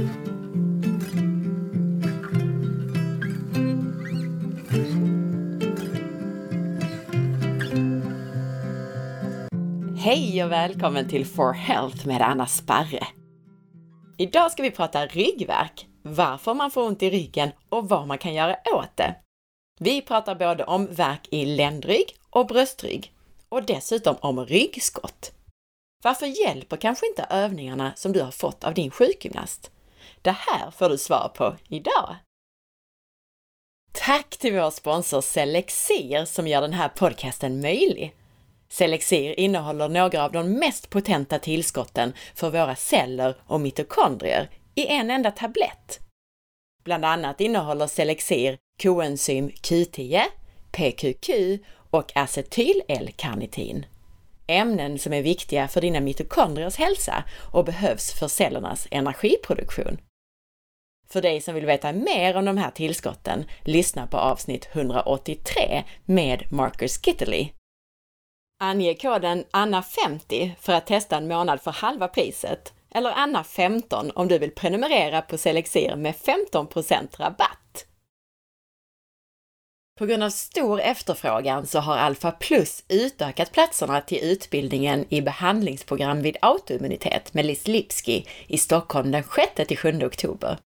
Hej och välkommen till For Health med Anna Sparre. Idag ska vi prata ryggverk, varför man får ont i ryggen och vad man kan göra åt det. Vi pratar både om värk i ländrygg och bröstrygg och dessutom om ryggskott. Varför hjälper kanske inte övningarna som du har fått av din sjukgymnast? Det här får du svar på idag! Tack till vår sponsor Selexir som gör den här podcasten möjlig. Selexir innehåller några av de mest potenta tillskotten för våra celler och mitokondrier i en enda tablett. Bland annat innehåller Selexir koenzym Q10, PQQ och acetyl-L-karnitin. Ämnen som är viktiga för dina mitokondriers hälsa och behövs för cellernas energiproduktion. För dig som vill veta mer om de här tillskotten, lyssna på avsnitt 183 med Marcus Kitterley. Ange koden ANNA50 för att testa en månad för halva priset eller ANNA15 om du vill prenumerera på Selexir med 15% rabatt. På grund av stor efterfrågan så har Alpha Plus utökat platserna till utbildningen i behandlingsprogram vid autoimmunitet med Liz Lipski i Stockholm den 6-7 oktober.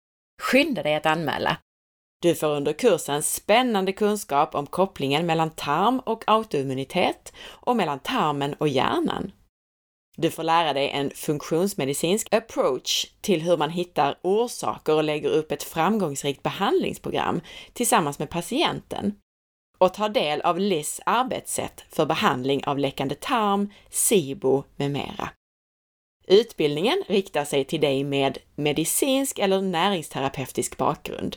Skynda dig att anmäla! Du får under kursen spännande kunskap om kopplingen mellan tarm och autoimmunitet och mellan tarmen och hjärnan. Du får lära dig en funktionsmedicinsk approach till hur man hittar orsaker och lägger upp ett framgångsrikt behandlingsprogram tillsammans med patienten och tar del av LIS arbetssätt för behandling av läckande tarm, SIBO med mera. Utbildningen riktar sig till dig med medicinsk eller näringsterapeutisk bakgrund.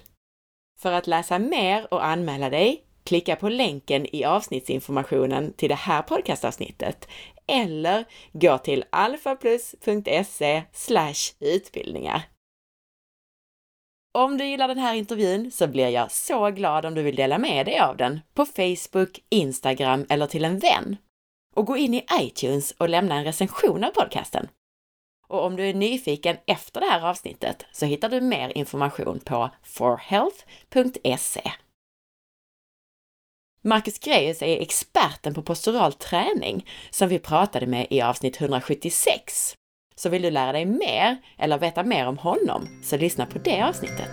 För att läsa mer och anmäla dig, klicka på länken i avsnittsinformationen till det här podcastavsnittet eller gå till alfaplus.se utbildningar. Om du gillar den här intervjun så blir jag så glad om du vill dela med dig av den på Facebook, Instagram eller till en vän. Och gå in i iTunes och lämna en recension av podcasten. Och om du är nyfiken efter det här avsnittet så hittar du mer information på forhealth.se. Marcus Greus är experten på postural träning som vi pratade med i avsnitt 176. Så vill du lära dig mer eller veta mer om honom, så lyssna på det avsnittet.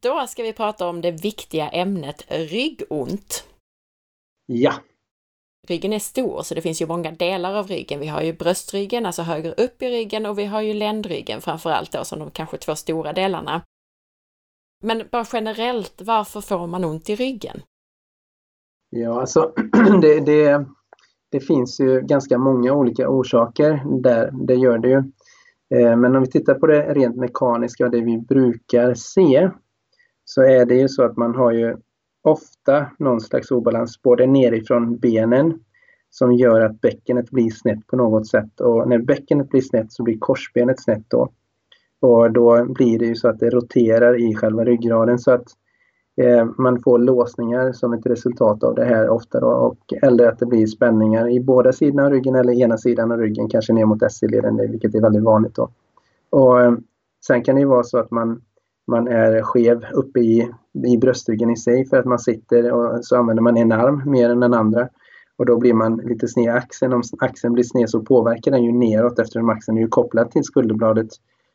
Då ska vi prata om det viktiga ämnet ryggont. Ja, Ryggen är stor, så det finns ju många delar av ryggen. Vi har ju bröstryggen, alltså högre upp i ryggen, och vi har ju ländryggen framför allt då, som de kanske två stora delarna. Men bara generellt, varför får man ont i ryggen? Ja, alltså det, det, det finns ju ganska många olika orsaker där, det gör det ju. Eh, men om vi tittar på det rent mekaniska, det vi brukar se, så är det ju så att man har ju ofta någon slags obalans både nerifrån benen som gör att bäckenet blir snett på något sätt. Och när bäckenet blir snett så blir korsbenet snett då. Och då blir det ju så att det roterar i själva ryggraden så att eh, man får låsningar som ett resultat av det här ofta då. Och, eller att det blir spänningar i båda sidorna av ryggen eller ena sidan av ryggen, kanske ner mot SC-leden, vilket är väldigt vanligt då. Och, eh, sen kan det ju vara så att man man är skev uppe i, i bröstryggen i sig för att man sitter och så använder man en arm mer än den andra. Och då blir man lite sned i axeln. Om axeln blir sned så påverkar den ju neråt eftersom axeln är ju kopplad till skulderbladet.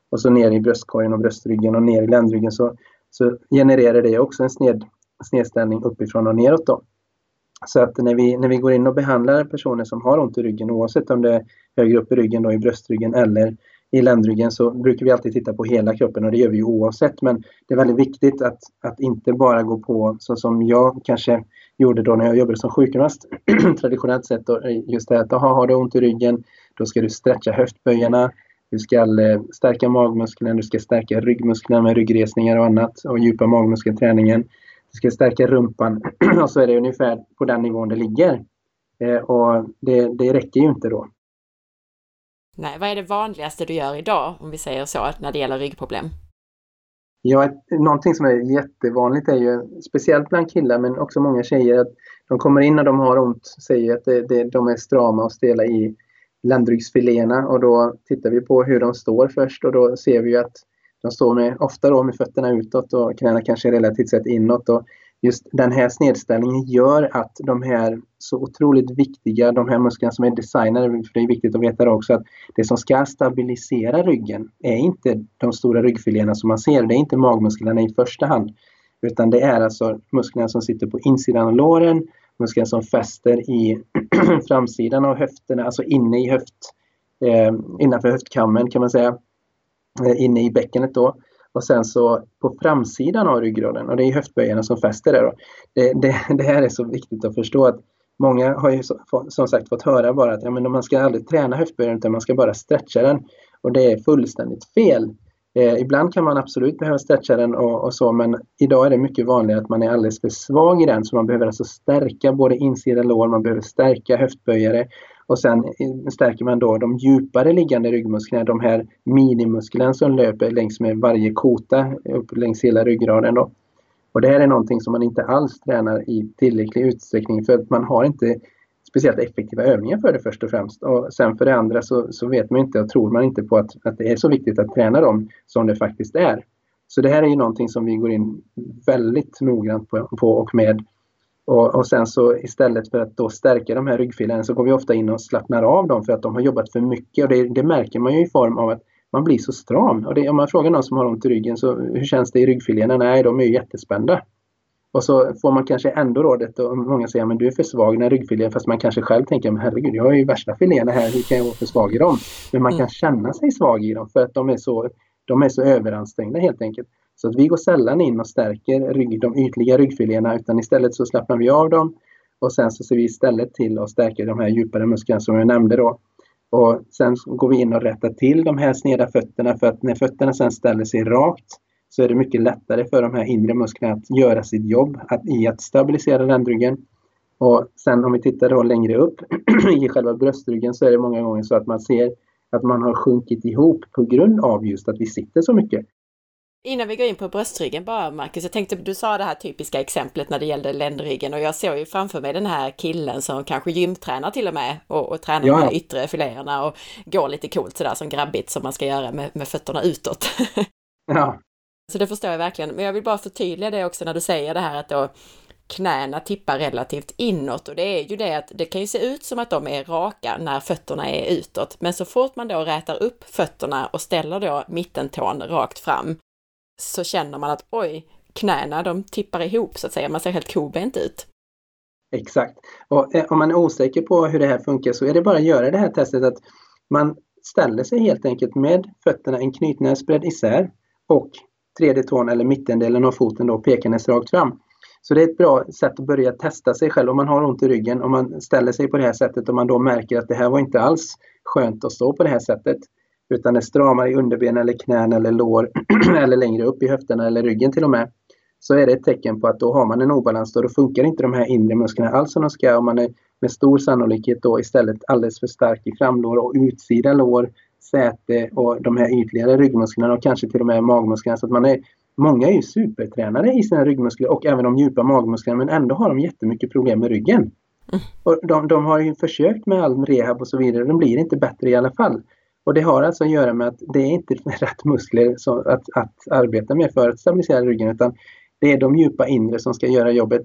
Och så ner i bröstkorgen och bröstryggen och ner i ländryggen så, så genererar det också en sned, snedställning uppifrån och neråt. Då. Så att när vi, när vi går in och behandlar personer som har ont i ryggen oavsett om det är högre upp i ryggen, då i bröstryggen eller i ländryggen så brukar vi alltid titta på hela kroppen och det gör vi oavsett. Men det är väldigt viktigt att, att inte bara gå på så som jag kanske gjorde då när jag jobbade som sjukgymnast traditionellt sett. Då, just det att aha, har du ont i ryggen då ska du stretcha höftböjarna. Du ska eh, stärka magmusklerna, du ska stärka ryggmusklerna med ryggresningar och annat och djupa magmuskelträningen. Du ska stärka rumpan och så är det ungefär på den nivån det ligger. Eh, och det, det räcker ju inte då. Nej, vad är det vanligaste du gör idag, om vi säger så, när det gäller ryggproblem? Ja, någonting som är jättevanligt är ju, speciellt bland killar men också många tjejer, att de kommer in och de har ont, säger att det, det, de är strama och stela i, ländryggsfiléerna och då tittar vi på hur de står först och då ser vi att de står med, ofta då med fötterna utåt och knäna kanske relativt sett inåt. Och just den här snedställningen gör att de här så otroligt viktiga, de här musklerna som är designade, för det är viktigt att veta också att det som ska stabilisera ryggen är inte de stora ryggfiléerna som man ser, det är inte magmusklerna i första hand. Utan det är alltså musklerna som sitter på insidan av låren, musklerna som fäster i framsidan av höfterna, alltså inne i höft, eh, innanför höftkammen kan man säga, eh, inne i bäckenet då. Och sen så på framsidan av ryggraden, och det är höftböjarna som fäster där. Det, det, det, här är så viktigt att förstå att många har ju som sagt fått höra bara att ja, men man ska aldrig träna höftböjaren utan man ska bara stretcha den. Och det är fullständigt fel. Eh, ibland kan man absolut behöva stretcha den och, och, så men idag är det mycket vanligare att man är alldeles för svag i den så man behöver alltså stärka både insida lår, man behöver stärka höftböjare och sen stärker man då de djupare liggande ryggmusklerna, de här minimusklerna som löper längs med varje kota upp längs hela ryggraden. Då. Och det här är någonting som man inte alls tränar i tillräcklig utsträckning för att man har inte speciellt effektiva övningar för det först och främst. Och sen för det andra så, så vet man inte och tror man inte på att, att det är så viktigt att träna dem som det faktiskt är. Så det här är ju någonting som vi går in väldigt noggrant på, på och med. Och, och, sen så istället för att då stärka de här ryggfilerna så går vi ofta in och slappnar av dem för att de har jobbat för mycket. Och det, det märker man ju i form av att man blir så stram. Och det, om man frågar någon som har ont i ryggen så hur känns det i ryggfiléerna? Nej, de är ju jättespända. Och så får man kanske ändå rådet och många säger att du är för svag i ryggfilén fast man kanske själv tänker men herregud jag har ju värsta filéerna här, hur kan jag vara för svag i dem? Men man mm. kan känna sig svag i dem för att de är så, de är så överansträngda helt enkelt. Så att vi går sällan in och stärker rygg, de ytliga ryggfiléerna utan istället så slappnar vi av dem och sen så ser vi istället till att stärka de här djupare musklerna som jag nämnde då. Och sen går vi in och rättar till de här sneda fötterna för att när fötterna sen ställer sig rakt så är det mycket lättare för de här inre musklerna att göra sitt jobb att, i att stabilisera ländryggen. Och sen om vi tittar då längre upp i själva bröstryggen så är det många gånger så att man ser att man har sjunkit ihop på grund av just att vi sitter så mycket. Innan vi går in på bröstryggen bara Marcus, jag tänkte du sa det här typiska exemplet när det gällde ländryggen och jag såg ju framför mig den här killen som kanske gymtränar till och med och, och tränar ja. de yttre filéerna och går lite coolt sådär som grabbigt som man ska göra med, med fötterna utåt. ja. Så det förstår jag verkligen. Men jag vill bara förtydliga det också när du säger det här att då knäna tippar relativt inåt och det är ju det att det kan ju se ut som att de är raka när fötterna är utåt. Men så fort man då rätar upp fötterna och ställer då mittentån rakt fram så känner man att oj, knäna de tippar ihop så att säga. Man ser helt kobent ut. Exakt. Och eh, om man är osäker på hur det här funkar så är det bara att göra det här testet att man ställer sig helt enkelt med fötterna en knytnäsbredd isär och tredje tån eller mittendelen av foten då pekandes rakt fram. Så det är ett bra sätt att börja testa sig själv om man har ont i ryggen. Om man ställer sig på det här sättet och man då märker att det här var inte alls skönt att stå på det här sättet. Utan det stramar i underben eller knän eller lår eller längre upp i höfterna eller ryggen till och med. Så är det ett tecken på att då har man en obalans och då funkar inte de här inre musklerna alls som de ska. Och man är med stor sannolikhet då istället alldeles för stark i framlår och utsida lår säte och de här ytligare ryggmusklerna och kanske till och med magmusklerna. Så att man är, många är ju supertränade i sina ryggmuskler och även de djupa magmusklerna men ändå har de jättemycket problem med ryggen. Mm. Och de, de, har ju försökt med all rehab och så vidare, de blir inte bättre i alla fall. Och det har alltså att göra med att det är inte rätt muskler som, att, att arbeta med för att stabilisera ryggen utan det är de djupa inre som ska göra jobbet.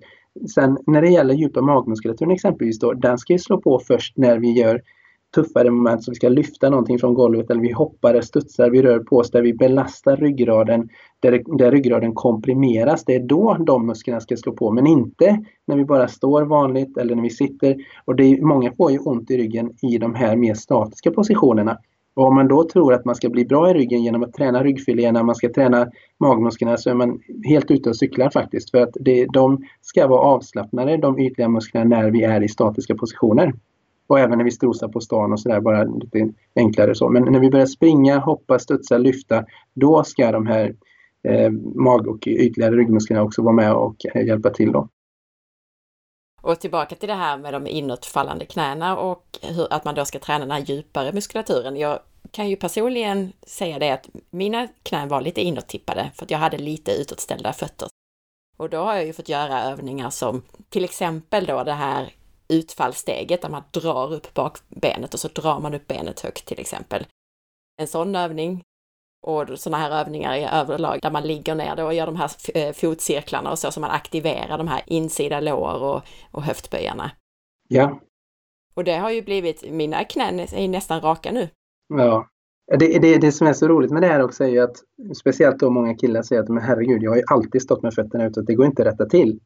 Sen när det gäller djupa magmuskulaturen exempelvis då, den ska ju slå på först när vi gör tuffare moment som vi ska lyfta någonting från golvet eller vi hoppar, studsar, vi rör på oss där vi belastar ryggraden, där, där ryggraden komprimeras. Det är då de musklerna ska slå på men inte när vi bara står vanligt eller när vi sitter. Och det är, många får ju ont i ryggen i de här mer statiska positionerna. Och om man då tror att man ska bli bra i ryggen genom att träna ryggfiléerna, man ska träna magmusklerna så är man helt ute och cyklar faktiskt. För att det, de ska vara avslappnade, de ytliga musklerna, när vi är i statiska positioner. Och även när vi strosar på stan och sådär, bara lite enklare så. Men när vi börjar springa, hoppa, studsa, lyfta, då ska de här eh, mag och ytliga ryggmusklerna också vara med och eh, hjälpa till då. Och tillbaka till det här med de inåtfallande knäna och hur, att man då ska träna den här djupare muskulaturen. Jag kan ju personligen säga det att mina knän var lite inåttippade för att jag hade lite utåtställda fötter. Och då har jag ju fått göra övningar som till exempel då det här utfallssteget där man drar upp bakbenet och så drar man upp benet högt till exempel. En sån övning och sådana här övningar i överlag där man ligger ner då och gör de här eh, fotcirklarna och så, så man aktiverar de här insida lår och, och höftböjarna. Ja. Och det har ju blivit, mina knän är nästan raka nu. Ja. Det, det, det som är så roligt med det här också är ju att speciellt då många killar säger att men herregud, jag har ju alltid stått med fötterna utåt, det går inte att rätta till.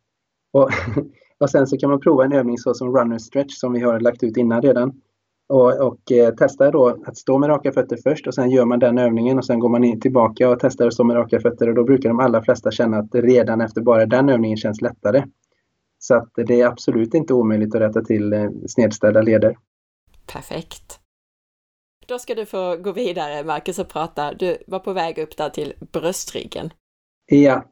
Och, och sen så kan man prova en övning så som runner stretch som vi har lagt ut innan redan. Och, och eh, testa då att stå med raka fötter först och sen gör man den övningen och sen går man in tillbaka och testar att stå med raka fötter och då brukar de allra flesta känna att redan efter bara den övningen känns lättare. Så att det är absolut inte omöjligt att rätta till eh, snedställda leder. Perfekt. Då ska du få gå vidare Marcus och prata. Du var på väg upp där till bröstryggen. Ja,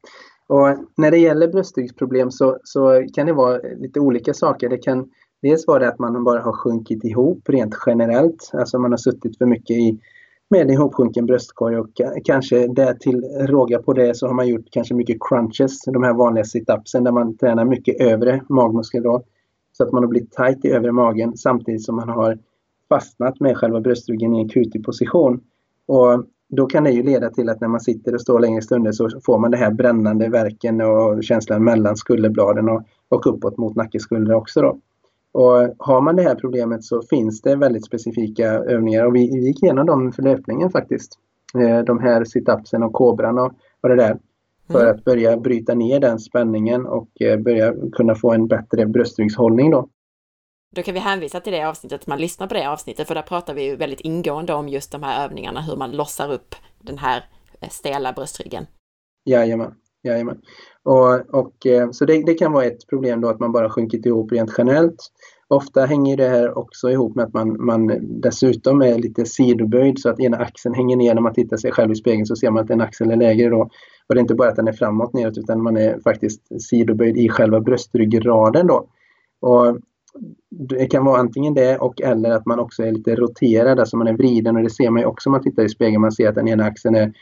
och när det gäller bröstryggsproblem så, så kan det vara lite olika saker. Det kan dels var det att man bara har sjunkit ihop rent generellt. Alltså man har suttit för mycket i med ihopsjunken bröstkorg och kanske där till råga på det så har man gjort kanske mycket crunches, de här vanliga situpsen där man tränar mycket övre magmuskler då. Så att man har blivit tight i övre magen samtidigt som man har fastnat med själva bröstryggen i en kutig position. Och då kan det ju leda till att när man sitter och står längre stunder så får man det här brännande verken och känslan mellan skulderbladen och, och uppåt mot nackeskuldra också. Då. Och har man det här problemet så finns det väldigt specifika övningar och vi, vi gick igenom dem för löpningen faktiskt. Eh, de här situpsen och kobran och, och det där. För mm. att börja bryta ner den spänningen och eh, börja kunna få en bättre bröstryggshållning då. Då kan vi hänvisa till det avsnittet, man lyssnar på det avsnittet, för där pratar vi ju väldigt ingående om just de här övningarna, hur man lossar upp den här eh, stela bröstryggen. Jajamän, jajamän. Och, och, eh, så det, det, kan vara ett problem då att man bara sjunkit ihop rent generellt. Ofta hänger det här också ihop med att man, man dessutom är lite sidoböjd så att ena axeln hänger ner. När man tittar sig själv i spegeln så ser man att en axel är lägre då. Och det är inte bara att den är framåt neråt utan man är faktiskt sidoböjd i själva bröstryggraden då. Och det kan vara antingen det och eller att man också är lite roterad, alltså man är vriden och det ser man ju också om man tittar i spegeln. Man ser att den ena axeln är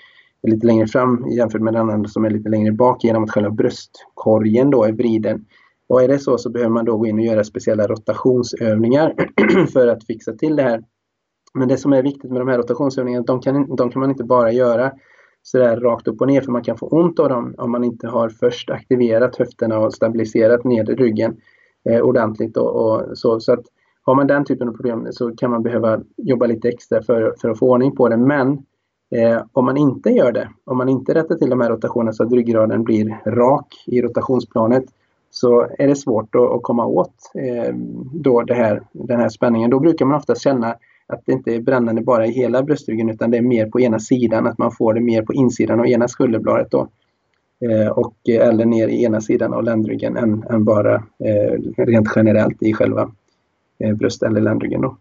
lite längre fram jämfört med den andra som är lite längre bak genom att själva bröstkorgen då är vriden. Och är det så så behöver man då gå in och göra speciella rotationsövningar för att fixa till det här. Men det som är viktigt med de här rotationsövningarna, de kan, de kan man inte bara göra sådär rakt upp och ner för man kan få ont av dem om man inte har först aktiverat höfterna och stabiliserat ner ryggen eh, ordentligt. Och, och, så, så att har man den typen av problem så kan man behöva jobba lite extra för, för att få ordning på det. Men eh, om man inte gör det, om man inte rättar till de här rotationerna så att ryggraden blir rak i rotationsplanet så är det svårt att, att komma åt eh, då det här, den här spänningen. Då brukar man ofta känna att det inte är brännande bara i hela bröstryggen utan det är mer på ena sidan, att man får det mer på insidan av ena skulderbladet. Då. Eh, och, eh, eller ner i ena sidan av ländryggen än, än bara eh, rent generellt i själva eh, bröst eller ländryggen. Då.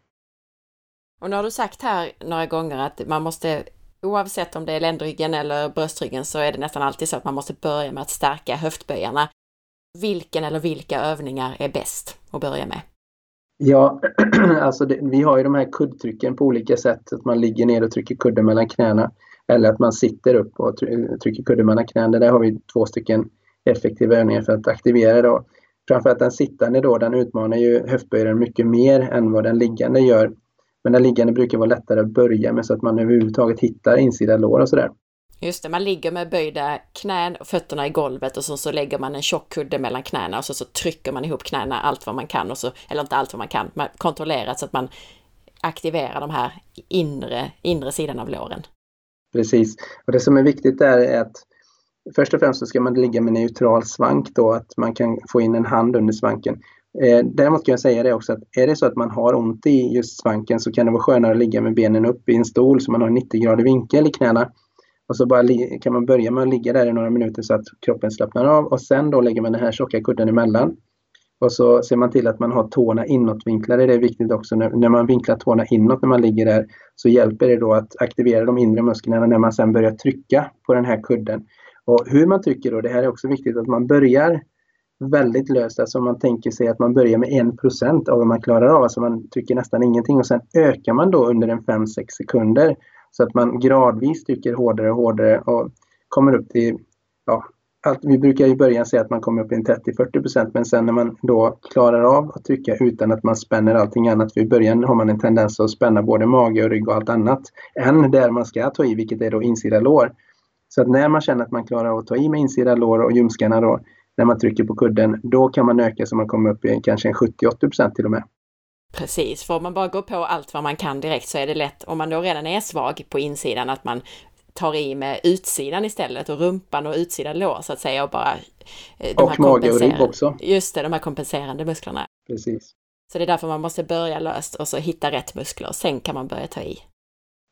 Och nu har du sagt här några gånger att man måste Oavsett om det är ländryggen eller bröstryggen så är det nästan alltid så att man måste börja med att stärka höftböjarna. Vilken eller vilka övningar är bäst att börja med? Ja, alltså det, vi har ju de här kuddtrycken på olika sätt. Att man ligger ner och trycker kudden mellan knäna. Eller att man sitter upp och trycker kudden mellan knäna. Där har vi två stycken effektiva övningar för att aktivera då. Framförallt den sittande då, den utmanar ju höftböjaren mycket mer än vad den liggande gör. Men den liggande brukar vara lättare att börja med så att man överhuvudtaget hittar insida lår och sådär. Just det, man ligger med böjda knän och fötterna i golvet och så, så lägger man en tjock kudde mellan knäna och så, så trycker man ihop knäna allt vad man kan, och så, eller inte allt vad man kan, man kontrollerat så att man aktiverar de här inre, inre sidan av låren. Precis, och det som är viktigt där är att först och främst så ska man ligga med neutral svank då, att man kan få in en hand under svanken. Eh, däremot kan jag säga det också att är det så att man har ont i just svanken så kan det vara skönare att ligga med benen upp i en stol så man har 90 grader vinkel i knäna. Och så bara kan man börja med att ligga där i några minuter så att kroppen slappnar av och sen då lägger man den här tjocka kudden emellan. Och så ser man till att man har tårna inåtvinklade. Det är viktigt också när, när man vinklar tårna inåt när man ligger där så hjälper det då att aktivera de inre musklerna när man sen börjar trycka på den här kudden. Och hur man trycker då, det här är också viktigt att man börjar väldigt löst. Alltså man tänker sig att man börjar med 1% av vad man klarar av. Alltså man trycker nästan ingenting och sen ökar man då under en 5-6 sekunder. Så att man gradvis trycker hårdare och hårdare och kommer upp till ja, allt, vi brukar i början säga att man kommer upp i 30-40% men sen när man då klarar av att trycka utan att man spänner allting annat, för i början har man en tendens att spänna både mage och rygg och allt annat, än där man ska ta i, vilket är då insida lår. Så att när man känner att man klarar av att ta i med insida lår och ljumskarna då, när man trycker på kudden, då kan man öka så man kommer upp i kanske en 70-80 till och med. Precis, för om man bara går på allt vad man kan direkt så är det lätt, om man då redan är svag på insidan, att man tar i med utsidan istället och rumpan och utsidan lår så att säga och bara... Eh, de och mage och rygg också. Just det, de här kompenserande musklerna. Precis. Så det är därför man måste börja löst och så hitta rätt muskler. Sen kan man börja ta i.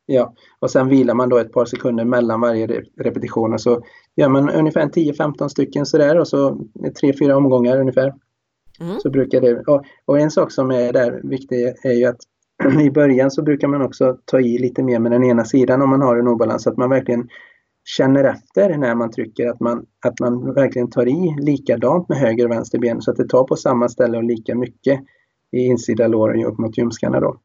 Ja, och sen vilar man då ett par sekunder mellan varje repetition och så gör man ungefär 10-15 stycken sådär och så 3-4 omgångar ungefär. Mm. Så brukar det, och, och, en sak som är där viktig är ju att i början så brukar man också ta i lite mer med den ena sidan om man har en obalans, så att man verkligen känner efter när man trycker att man, att man verkligen tar i likadant med höger och vänster ben så att det tar på samma ställe och lika mycket i insida låren upp mot ljumskarna då.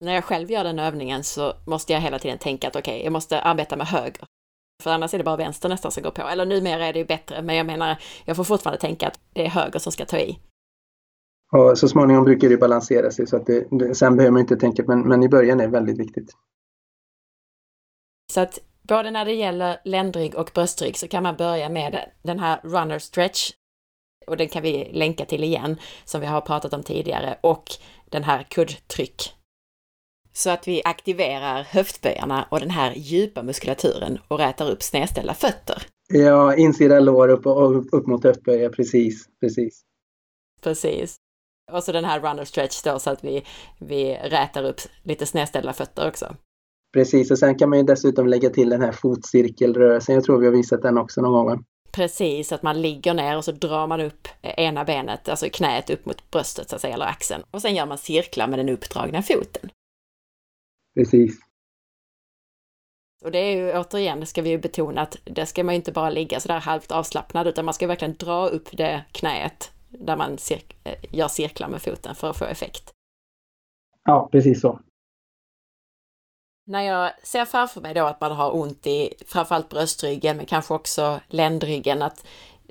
När jag själv gör den övningen så måste jag hela tiden tänka att okej, okay, jag måste arbeta med höger. För annars är det bara vänster nästan som går på. Eller numera är det ju bättre, men jag menar, jag får fortfarande tänka att det är höger som ska ta i. Och så småningom brukar det balansera sig så att det, det, sen behöver man inte tänka, men, men i början är det väldigt viktigt. Så att både när det gäller ländrygg och bröstrygg så kan man börja med den här runner stretch och den kan vi länka till igen som vi har pratat om tidigare och den här kuddtryck. Så att vi aktiverar höftböjarna och den här djupa muskulaturen och rätar upp snedställda fötter. Ja, insida lår upp, och upp mot höftböjar, precis, precis. Precis. Och så den här runner stretch då så att vi, vi rätar upp lite snedställda fötter också. Precis, och sen kan man ju dessutom lägga till den här fotcirkelrörelsen. Jag tror vi har visat den också någon gång. Precis, att man ligger ner och så drar man upp ena benet, alltså knät upp mot bröstet så att säga, eller axeln. Och sen gör man cirklar med den uppdragna foten. Precis. Och det är ju återigen, det ska vi ju betona att det ska man ju inte bara ligga sådär halvt avslappnad utan man ska verkligen dra upp det knät där man cir eh, gör cirklar med foten för att få effekt. Ja, precis så. När jag ser framför mig då att man har ont i framförallt bröstryggen men kanske också ländryggen, att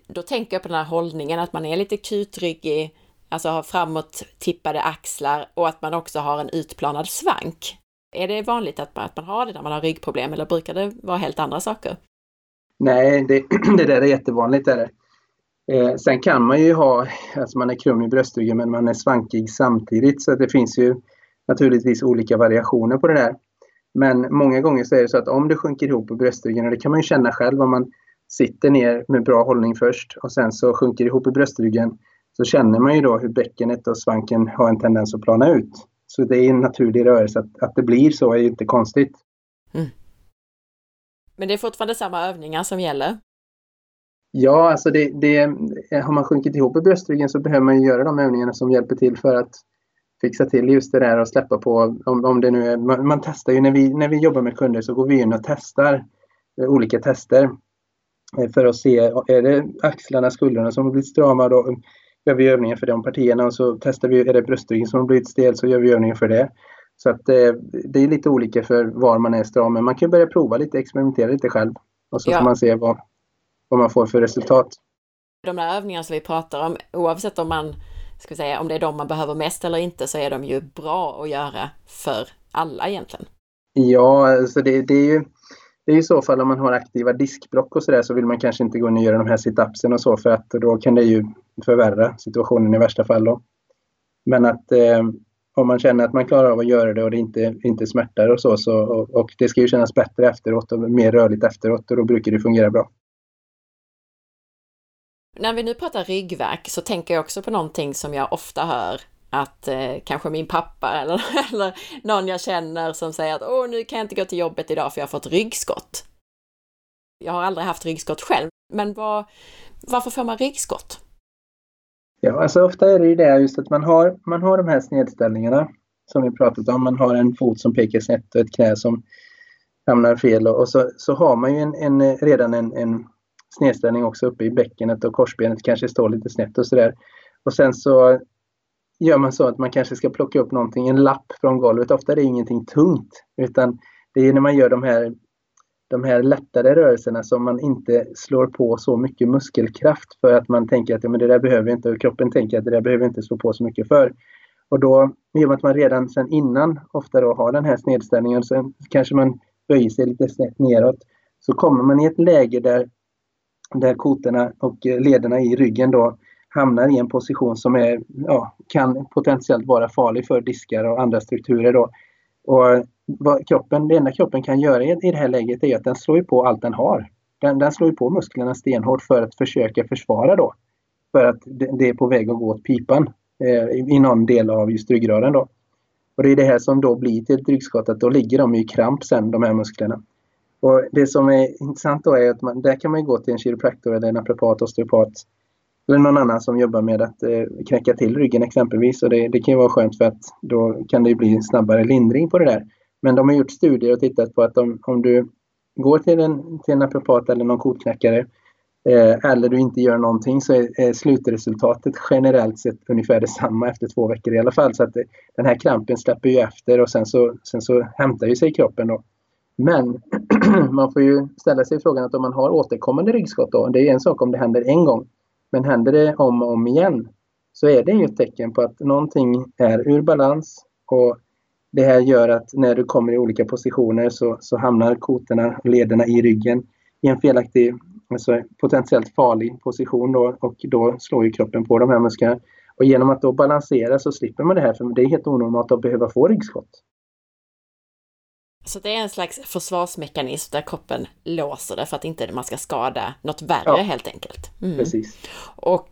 då tänker jag på den här hållningen att man är lite kutryggig, alltså har framåt tippade axlar och att man också har en utplanad svank. Är det vanligt att man, att man har det när man har ryggproblem eller brukar det vara helt andra saker? Nej, det, det där är jättevanligt. Är det. Eh, sen kan man ju ha, alltså man är krum i bröstryggen men man är svankig samtidigt så det finns ju naturligtvis olika variationer på det där. Men många gånger så är det så att om det sjunker ihop på bröstryggen, och det kan man ju känna själv om man sitter ner med bra hållning först och sen så sjunker ihop i bröstryggen, så känner man ju då hur bäckenet och svanken har en tendens att plana ut. Så det är en naturlig rörelse. Att, att det blir så är ju inte konstigt. Mm. Men det är fortfarande samma övningar som gäller? Ja, alltså det, det, har man sjunkit ihop i bröstryggen så behöver man göra de övningarna som hjälper till för att fixa till just det där och släppa på om, om det nu är, man, man, testar ju när vi, när vi jobbar med kunder så går vi in och testar eh, olika tester eh, för att se, är det axlarna, skulderna som har blivit strama då gör vi övningar för de partierna och så testar vi, är det bröstryggen som har blivit stel så gör vi övningar för det. Så att eh, det är lite olika för var man är stram men man kan börja prova lite, experimentera lite själv och så ja. får man se vad, vad man får för resultat. De där övningarna som vi pratar om, oavsett om man ska säga, om det är de man behöver mest eller inte, så är de ju bra att göra för alla egentligen. Ja, alltså det, det är ju det är i så fall om man har aktiva diskbrock och sådär så vill man kanske inte gå in och göra de här situpsen och så för att då kan det ju förvärra situationen i värsta fall. Då. Men att eh, om man känner att man klarar av att göra det och det inte, inte smärtar och så, så och, och det ska ju kännas bättre efteråt och mer rörligt efteråt och då brukar det fungera bra. När vi nu pratar ryggverk så tänker jag också på någonting som jag ofta hör att eh, kanske min pappa eller, eller någon jag känner som säger att åh, nu kan jag inte gå till jobbet idag för jag har fått ryggskott. Jag har aldrig haft ryggskott själv, men var, varför får man ryggskott? Ja, alltså ofta är det ju det just att man har, man har de här snedställningarna som vi pratat om. Man har en fot som pekar snett och ett knä som hamnar fel och, och så, så har man ju en, en redan en, en snedställning också uppe i bäckenet och korsbenet kanske står lite snett och sådär. Och sen så gör man så att man kanske ska plocka upp någonting, en lapp från golvet. Ofta är det ingenting tungt utan det är när man gör de här de här lättare rörelserna som man inte slår på så mycket muskelkraft för att man tänker att ja, men det där behöver inte och kroppen tänker att det där behöver inte slå på så mycket för. Och då, i och med att man redan sedan innan ofta då har den här snedställningen så kanske man böjer sig lite snett neråt så kommer man i ett läge där, där kotorna och lederna i ryggen då hamnar i en position som är, ja, kan potentiellt vara farlig för diskar och andra strukturer. Då. Och vad kroppen, det enda kroppen kan göra i, i det här läget är att den slår på allt den har. Den, den slår på musklerna stenhårt för att försöka försvara då. För att det, det är på väg att gå åt pipan eh, i någon del av just ryggraden då. Och det är det här som då blir till ett ryggskott, att då ligger de i kramp sen, de här musklerna. Och det som är intressant då är att man, där kan man gå till en kiropraktor eller en naprapat, osteopat eller någon annan som jobbar med att eh, knäcka till ryggen exempelvis. Och det, det kan ju vara skönt för att då kan det bli snabbare lindring på det där. Men de har gjort studier och tittat på att om, om du går till en, till en naprapat eller någon kotknäckare eh, eller du inte gör någonting så är, är, slutresultatet generellt sett ungefär detsamma efter två veckor i alla fall. Så att det, den här krampen släpper ju efter och sen så, sen så hämtar ju sig kroppen då. Men man får ju ställa sig frågan att om man har återkommande ryggskott då, det är en sak om det händer en gång. Men händer det om och om igen så är det ju ett tecken på att någonting är ur balans och det här gör att när du kommer i olika positioner så, så hamnar kotorna och lederna i ryggen i en felaktig, alltså potentiellt farlig position då, och då slår ju kroppen på de här musklerna. Och genom att då balansera så slipper man det här för det är helt onormalt att behöva få ryggskott. Så det är en slags försvarsmekanism där kroppen låser det för att inte man ska skada något värre ja, helt enkelt. Mm. Precis. Och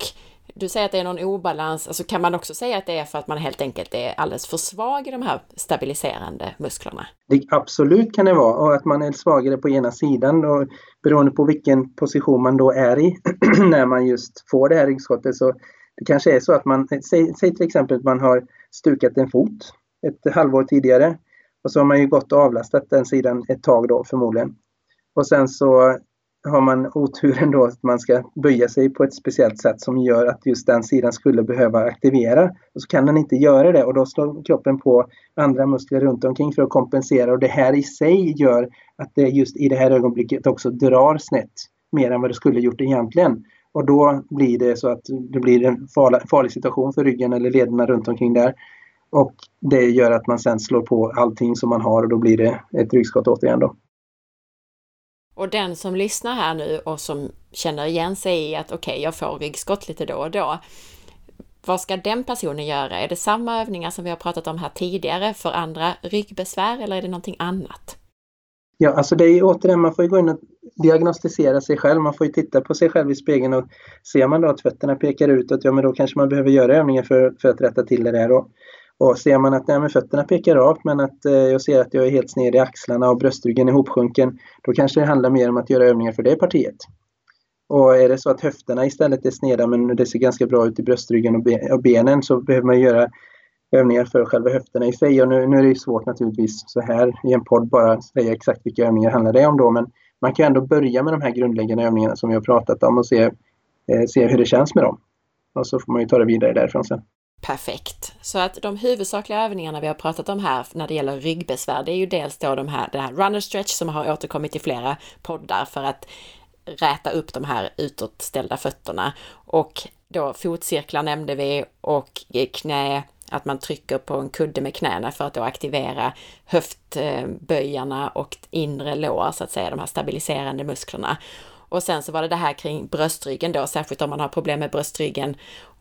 du säger att det är någon obalans, alltså kan man också säga att det är för att man helt enkelt är alldeles för svag i de här stabiliserande musklerna? Det, absolut kan det vara och att man är svagare på ena sidan och beroende på vilken position man då är i när man just får det här ryggskottet så det kanske är så att man, säg, säg till exempel att man har stukat en fot ett halvår tidigare och så har man ju gått och avlastat den sidan ett tag då förmodligen. Och sen så har man oturen då att man ska böja sig på ett speciellt sätt som gör att just den sidan skulle behöva aktivera. Och så kan den inte göra det och då slår kroppen på andra muskler runt omkring för att kompensera och det här i sig gör att det just i det här ögonblicket också drar snett mer än vad det skulle gjort egentligen. Och då blir det så att det blir en farlig situation för ryggen eller lederna runt omkring där. Och det gör att man sen slår på allting som man har och då blir det ett ryggskott återigen då. Och den som lyssnar här nu och som känner igen sig i att okej, okay, jag får ryggskott lite då och då. Vad ska den personen göra? Är det samma övningar som vi har pratat om här tidigare för andra ryggbesvär eller är det någonting annat? Ja, alltså det är återigen, man får ju gå in och diagnostisera sig själv. Man får ju titta på sig själv i spegeln och ser man då att fötterna pekar utåt, ja men då kanske man behöver göra övningar för, för att rätta till det där. Och och ser man att nej, fötterna pekar rakt men att eh, jag ser att jag är helt sned i axlarna och bröstryggen är ihopsjunken, då kanske det handlar mer om att göra övningar för det partiet. Och är det så att höfterna istället är sneda men det ser ganska bra ut i bröstryggen och, be och benen så behöver man göra övningar för själva höfterna i sig. Och nu, nu är det svårt naturligtvis så här i en podd bara säga exakt vilka övningar handlar det om då men man kan ändå börja med de här grundläggande övningarna som vi har pratat om och se, eh, se hur det känns med dem. Och så får man ju ta det vidare därifrån sen. Perfekt. Så att de huvudsakliga övningarna vi har pratat om här när det gäller ryggbesvär, det är ju dels då de här, det här runner stretch som har återkommit i flera poddar för att räta upp de här utåtställda fötterna. Och då fotcirklar nämnde vi och knä, att man trycker på en kudde med knäna för att då aktivera höftböjarna och inre lår, så att säga, de här stabiliserande musklerna. Och sen så var det det här kring bröstryggen då, särskilt om man har problem med bröstryggen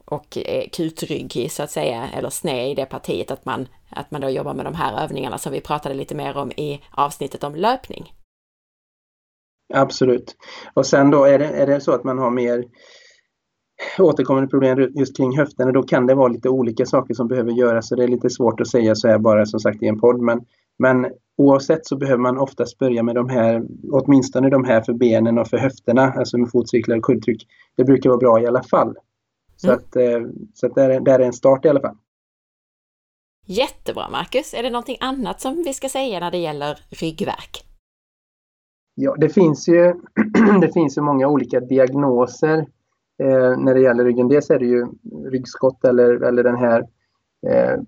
och eh, är kutryggig så att säga, eller sned i det partiet, att man, att man då jobbar med de här övningarna som vi pratade lite mer om i avsnittet om löpning. Absolut. Och sen då är det, är det så att man har mer återkommande problem just kring höften, då kan det vara lite olika saker som behöver göras. Så det är lite svårt att säga så här bara som sagt i en podd. Men, men oavsett så behöver man oftast börja med de här, åtminstone de här för benen och för höfterna, alltså med fotcyklar och kuddtryck. Det brukar vara bra i alla fall. Så, mm. att, eh, så att där, är, där är en start i alla fall. Jättebra Marcus! Är det någonting annat som vi ska säga när det gäller ryggverk? Ja, det finns ju, det finns ju många olika diagnoser eh, när det gäller ryggen. Dels är det ju ryggskott eller, eller den här eh,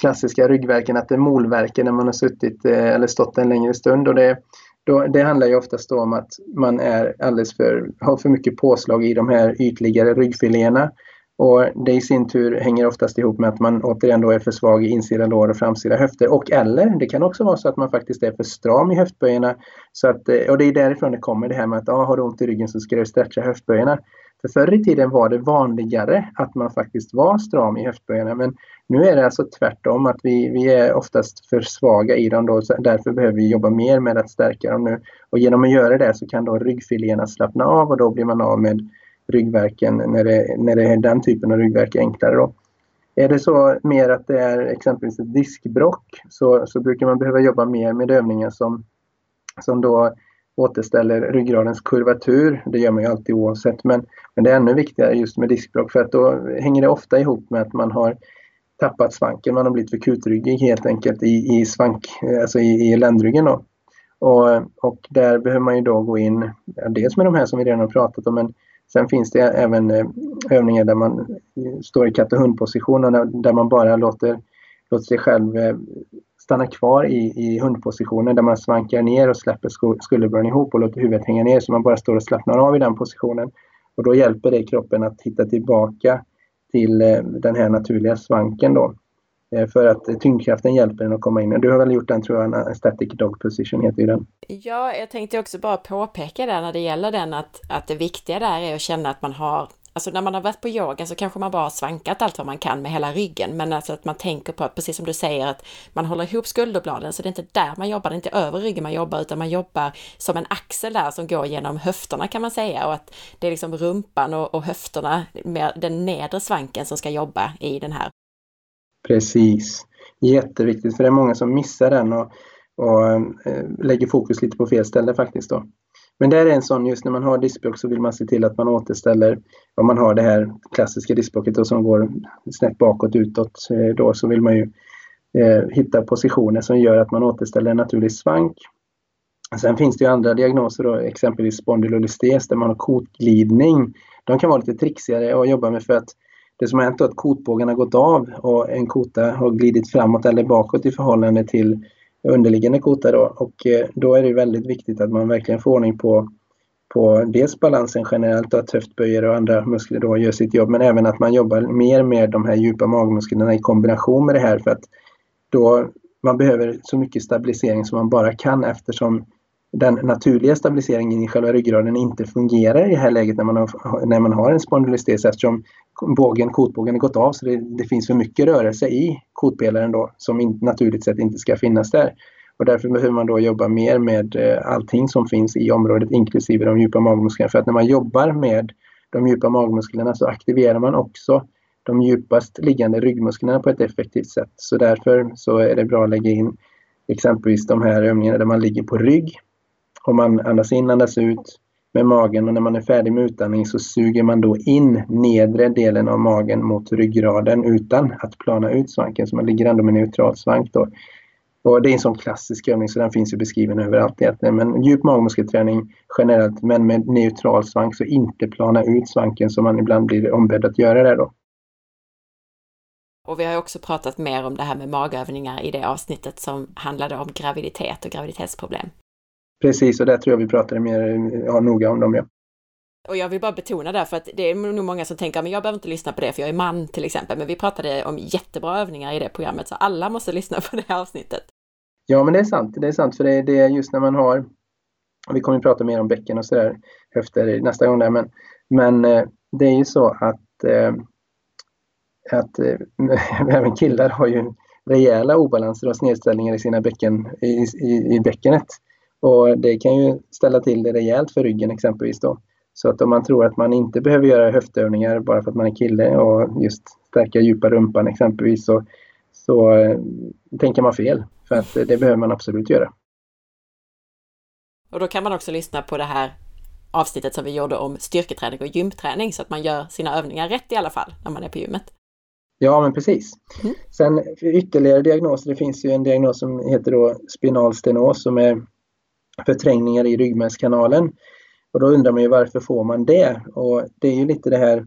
klassiska ryggverken, att det är molverken när man har suttit eh, eller stått en längre stund. Och det, då, det handlar ju oftast om att man är alldeles för, har för mycket påslag i de här ytligare ryggfiléerna. Och det i sin tur hänger oftast ihop med att man återigen då är för svag i insida lår och framsida höfter. Och eller det kan också vara så att man faktiskt är för stram i höftböjarna. Så att, och det är därifrån det kommer det här med att ah, har du ont i ryggen så ska du stretcha höftböjarna. För förr i tiden var det vanligare att man faktiskt var stram i höftböjarna men nu är det alltså tvärtom att vi, vi är oftast för svaga i dem då så därför behöver vi jobba mer med att stärka dem nu. Och genom att göra det så kan då ryggfiléerna slappna av och då blir man av med ryggverken när det, när det är den typen av ryggverk enklare. Då. Är det så mer att det är exempelvis ett diskbrock så, så brukar man behöva jobba mer med övningar som, som då återställer ryggradens kurvatur. Det gör man ju alltid oavsett men, men det är ännu viktigare just med diskbråck för att då hänger det ofta ihop med att man har tappat svanken. Man har blivit för kutryggig helt enkelt i, i svank, alltså i, i ländryggen. Då. Och, och där behöver man ju då gå in, dels med de här som vi redan har pratat om, men sen finns det även eh, övningar där man står i katt och hundposition där man bara låter, låter sig själv eh, stanna kvar i, i hundpositionen där man svankar ner och släpper skulderbladen ihop och låter huvudet hänga ner så man bara står och slappnar av i den positionen. Och då hjälper det kroppen att hitta tillbaka till eh, den här naturliga svanken då. Eh, för att tyngdkraften hjälper den att komma in. Du har väl gjort den tror jag, en static dog position heter den. Ja, jag tänkte också bara påpeka där när det gäller den att, att det viktiga där är att känna att man har Alltså när man har varit på yoga så kanske man bara har svankat allt vad man kan med hela ryggen, men alltså att man tänker på att, precis som du säger, att man håller ihop skulderbladen, så det är inte där man jobbar, det är inte över ryggen man jobbar, utan man jobbar som en axel där som går genom höfterna kan man säga, och att det är liksom rumpan och, och höfterna, med den nedre svanken som ska jobba i den här. Precis, jätteviktigt, för det är många som missar den och, och äh, lägger fokus lite på fel ställe faktiskt då. Men det är en sån, just när man har diskbråck så vill man se till att man återställer, om man har det här klassiska diskbråcket som går snett bakåt, utåt, eh, då så vill man ju eh, hitta positioner som gör att man återställer en naturlig svank. Sen finns det ju andra diagnoser, då, exempelvis spondylolystes där man har kotglidning. De kan vara lite trixigare att jobba med för att det som har hänt är att kotbågen har gått av och en kota har glidit framåt eller bakåt i förhållande till underliggande kota då. Och eh, då är det väldigt viktigt att man verkligen får ordning på, på dels balansen generellt och att höftböjare och andra muskler då gör sitt jobb men även att man jobbar mer med de här djupa magmusklerna i kombination med det här för att då man behöver så mycket stabilisering som man bara kan eftersom den naturliga stabiliseringen i själva ryggraden inte fungerar i det här läget när man har, när man har en spondylolistes eftersom bågen, kotbågen har gått av så det, det, finns för mycket rörelse i kotpelaren då som in, naturligt sett inte ska finnas där. Och därför behöver man då jobba mer med eh, allting som finns i området inklusive de djupa magmusklerna. För att när man jobbar med de djupa magmusklerna så aktiverar man också de djupast liggande ryggmusklerna på ett effektivt sätt. Så därför så är det bra att lägga in exempelvis de här övningarna där man ligger på rygg och man andas in, andas ut med magen och när man är färdig med utandning så suger man då in nedre delen av magen mot ryggraden utan att plana ut svanken. Så man ligger ändå med neutral svank då. Och det är en sån klassisk övning så den finns ju beskriven överallt egentligen. Men djup magmuskelträning generellt men med neutral svank så inte plana ut svanken som man ibland blir ombedd att göra det då. Och vi har också pratat mer om det här med magövningar i det avsnittet som handlade om graviditet och graviditetsproblem. Precis, och där tror jag vi pratade mer ja, noga om dem. Ja. Och jag vill bara betona där, för att det är nog många som tänker, men jag behöver inte lyssna på det för jag är man till exempel, men vi pratade om jättebra övningar i det programmet, så alla måste lyssna på det här avsnittet. Ja, men det är sant, det är sant, för det, det är just när man har, vi kommer att prata mer om bäcken och sådär, höfter nästa gång där, men, men eh, det är ju så att, eh, att äh, även killar har ju rejäla obalanser och snedställningar i sina bäcken, i, i, i bäckenet. Och det kan ju ställa till det rejält för ryggen exempelvis då. Så att om man tror att man inte behöver göra höftövningar bara för att man är kille och just stärka djupa rumpan exempelvis så, så äh, tänker man fel. För att det behöver man absolut göra. Och då kan man också lyssna på det här avsnittet som vi gjorde om styrketräning och gymträning så att man gör sina övningar rätt i alla fall när man är på gymmet. Ja, men precis. Mm. Sen ytterligare diagnoser, det finns ju en diagnos som heter då spinal stenos som är förträngningar i ryggmärgskanalen. Och då undrar man ju varför får man det? Och det är ju lite det här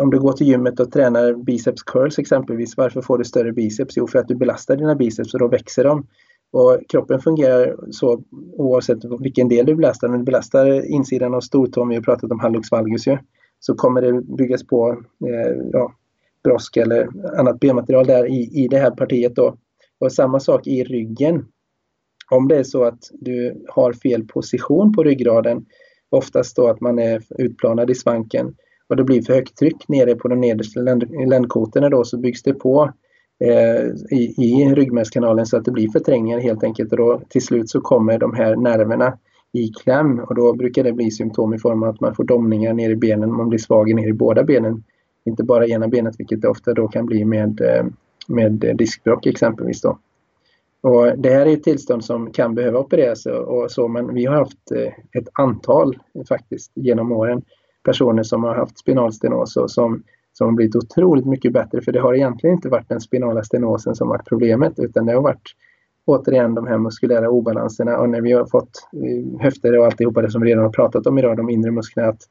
om du går till gymmet och tränar biceps curls exempelvis, varför får du större biceps? Jo, för att du belastar dina biceps och då växer de. Och kroppen fungerar så oavsett vilken del du belastar. Om du belastar insidan av stortån, vi har pratat om hallux valgus ju, så kommer det byggas på eh, ja, brosk eller annat benmaterial där i, i det här partiet då. Och samma sak i ryggen. Om det är så att du har fel position på ryggraden, oftast då att man är utplanad i svanken och det blir för högt tryck nere på de nedersta ländkotorna då så byggs det på eh, i, i ryggmärgskanalen så att det blir förträngningar helt enkelt och då till slut så kommer de här nerverna i kläm och då brukar det bli symptom i form av att man får domningar ner i benen, man blir svag ner i båda benen. Inte bara ena benet vilket det ofta då kan bli med, eh, med diskbråck exempelvis. Då. Och det här är ett tillstånd som kan behöva opereras och så, men vi har haft eh, ett antal faktiskt genom åren personer som har haft spinalstenos och som, som har blivit otroligt mycket bättre för det har egentligen inte varit den spinala stenosen som varit problemet utan det har varit återigen de här muskulära obalanserna och när vi har fått eh, höfter och alltihopa det som vi redan har pratat om idag, de inre musklerna, att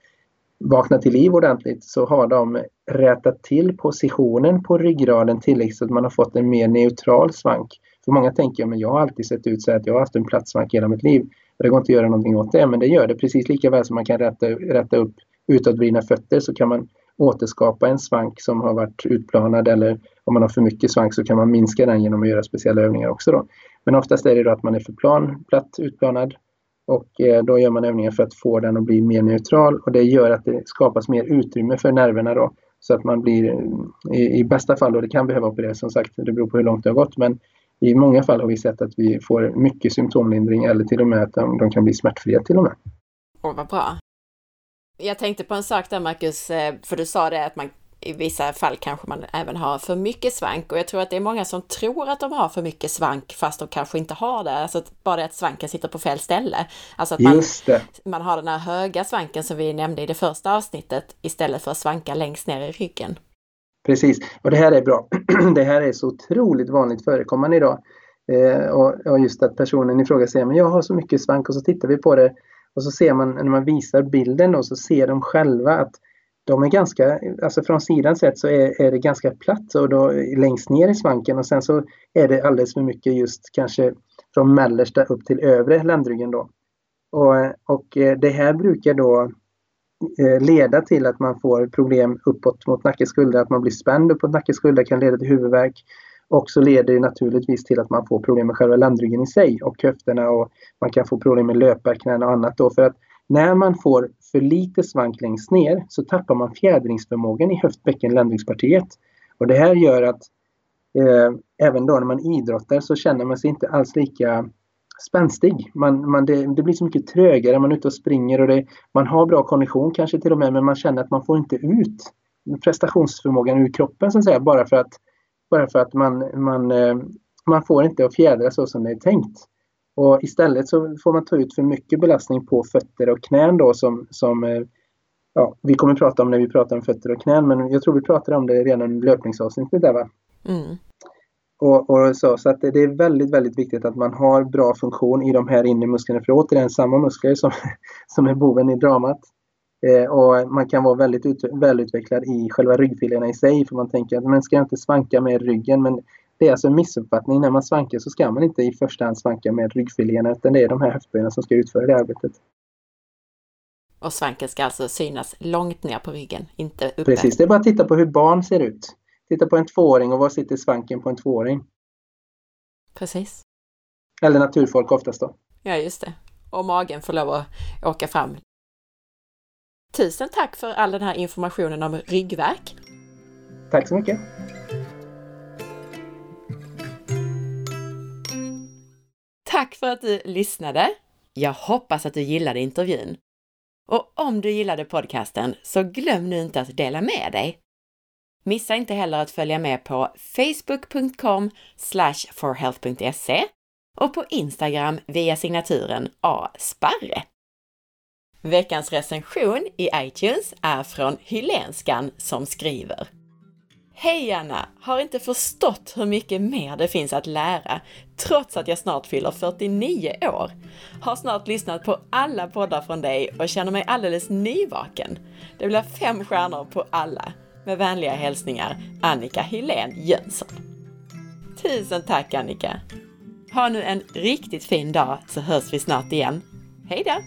vakna till liv ordentligt så har de rätat till positionen på ryggraden tillräckligt så att man har fått en mer neutral svank. För många tänker att jag har alltid sett ut så att jag har haft en platt svank hela mitt liv. Det går inte att göra någonting åt det, men det gör det precis lika väl som man kan rätta, rätta upp utåtvridna fötter så kan man återskapa en svank som har varit utplanad eller om man har för mycket svank så kan man minska den genom att göra speciella övningar också. Då. Men oftast är det då att man är för plan, platt utplanad och eh, då gör man övningar för att få den att bli mer neutral och det gör att det skapas mer utrymme för nerverna då. Så att man blir eh, i, i bästa fall, och det kan behöva opereras som sagt, det beror på hur långt det har gått, men i många fall har vi sett att vi får mycket symptomlindring eller till och med att de, de kan bli smärtfria till och med. Åh, vad bra. Jag tänkte på en sak där Marcus, eh, för du sa det att man i vissa fall kanske man även har för mycket svank och jag tror att det är många som tror att de har för mycket svank fast de kanske inte har det. Alltså bara det att svanken sitter på fel ställe. Alltså att man, man har den här höga svanken som vi nämnde i det första avsnittet istället för att svanka längst ner i ryggen. Precis, och det här är bra. det här är så otroligt vanligt förekommande idag. Eh, och, och, just att personen i fråga säger men jag har så mycket svank och så tittar vi på det och så ser man när man visar bilden då så ser de själva att de är ganska, alltså från sidan sett så är, är det ganska platt och då längst ner i svanken och sen så är det alldeles för mycket just kanske från mellersta upp till övre ländryggen då. Och, och eh, det här brukar då Eh, leda till att man får problem uppåt mot nacke skuldra, att man blir spänd uppåt nacke skuldra kan leda till huvudvärk. Och så leder det naturligtvis till att man får problem med själva ländryggen i sig och höfterna och man kan få problem med löparknän och annat då för att när man får för lite svank längst ner så tappar man fjädringsförmågan i höftbäcken ländryggspartiet. Och det här gör att eh, även då när man idrottar så känner man sig inte alls lika spänstig. Man, man, det, det, blir så mycket trögare, man är ute och springer och det, man har bra kondition kanske till och med men man känner att man får inte ut prestationsförmågan ur kroppen så att säga bara för att, bara för att man, man, eh, man får inte att fjädra så som det är tänkt. Och istället så får man ta ut för mycket belastning på fötter och knän då som, som eh, ja, vi kommer prata om när vi pratar om fötter och knän men jag tror vi pratade om det redan i löpningsavsnittet där va? Mm. Och, och, så, så att det är väldigt, väldigt viktigt att man har bra funktion i de här inre musklerna för återigen samma muskler som, som är boven i dramat. Eh, och man kan vara väldigt ut, välutvecklad i själva ryggfiléerna i sig för man tänker att man ska inte svanka med ryggen men det är alltså en missuppfattning. När man svankar så ska man inte i första hand svanka med ryggfiléerna utan det är de här höftbenen som ska utföra det arbetet. Och svanken ska alltså synas långt ner på ryggen, inte uppe? Precis, det är bara att titta på hur barn ser ut. Titta på en tvååring och var sitter svanken på en tvååring? Precis. Eller naturfolk oftast då. Ja, just det. Och magen får lov att åka fram. Tusen tack för all den här informationen om ryggverk. Tack så mycket. Tack för att du lyssnade! Jag hoppas att du gillade intervjun. Och om du gillade podcasten så glöm nu inte att dela med dig. Missa inte heller att följa med på facebook.com forhealth.se och på Instagram via signaturen asparre. Veckans recension i iTunes är från Hylenskan som skriver Hej Anna! Har inte förstått hur mycket mer det finns att lära, trots att jag snart fyller 49 år. Har snart lyssnat på alla poddar från dig och känner mig alldeles nyvaken. Det blir fem stjärnor på alla. Med vänliga hälsningar Annika Helén Jönsson. Tusen tack Annika! Ha nu en riktigt fin dag så hörs vi snart igen. Hej då!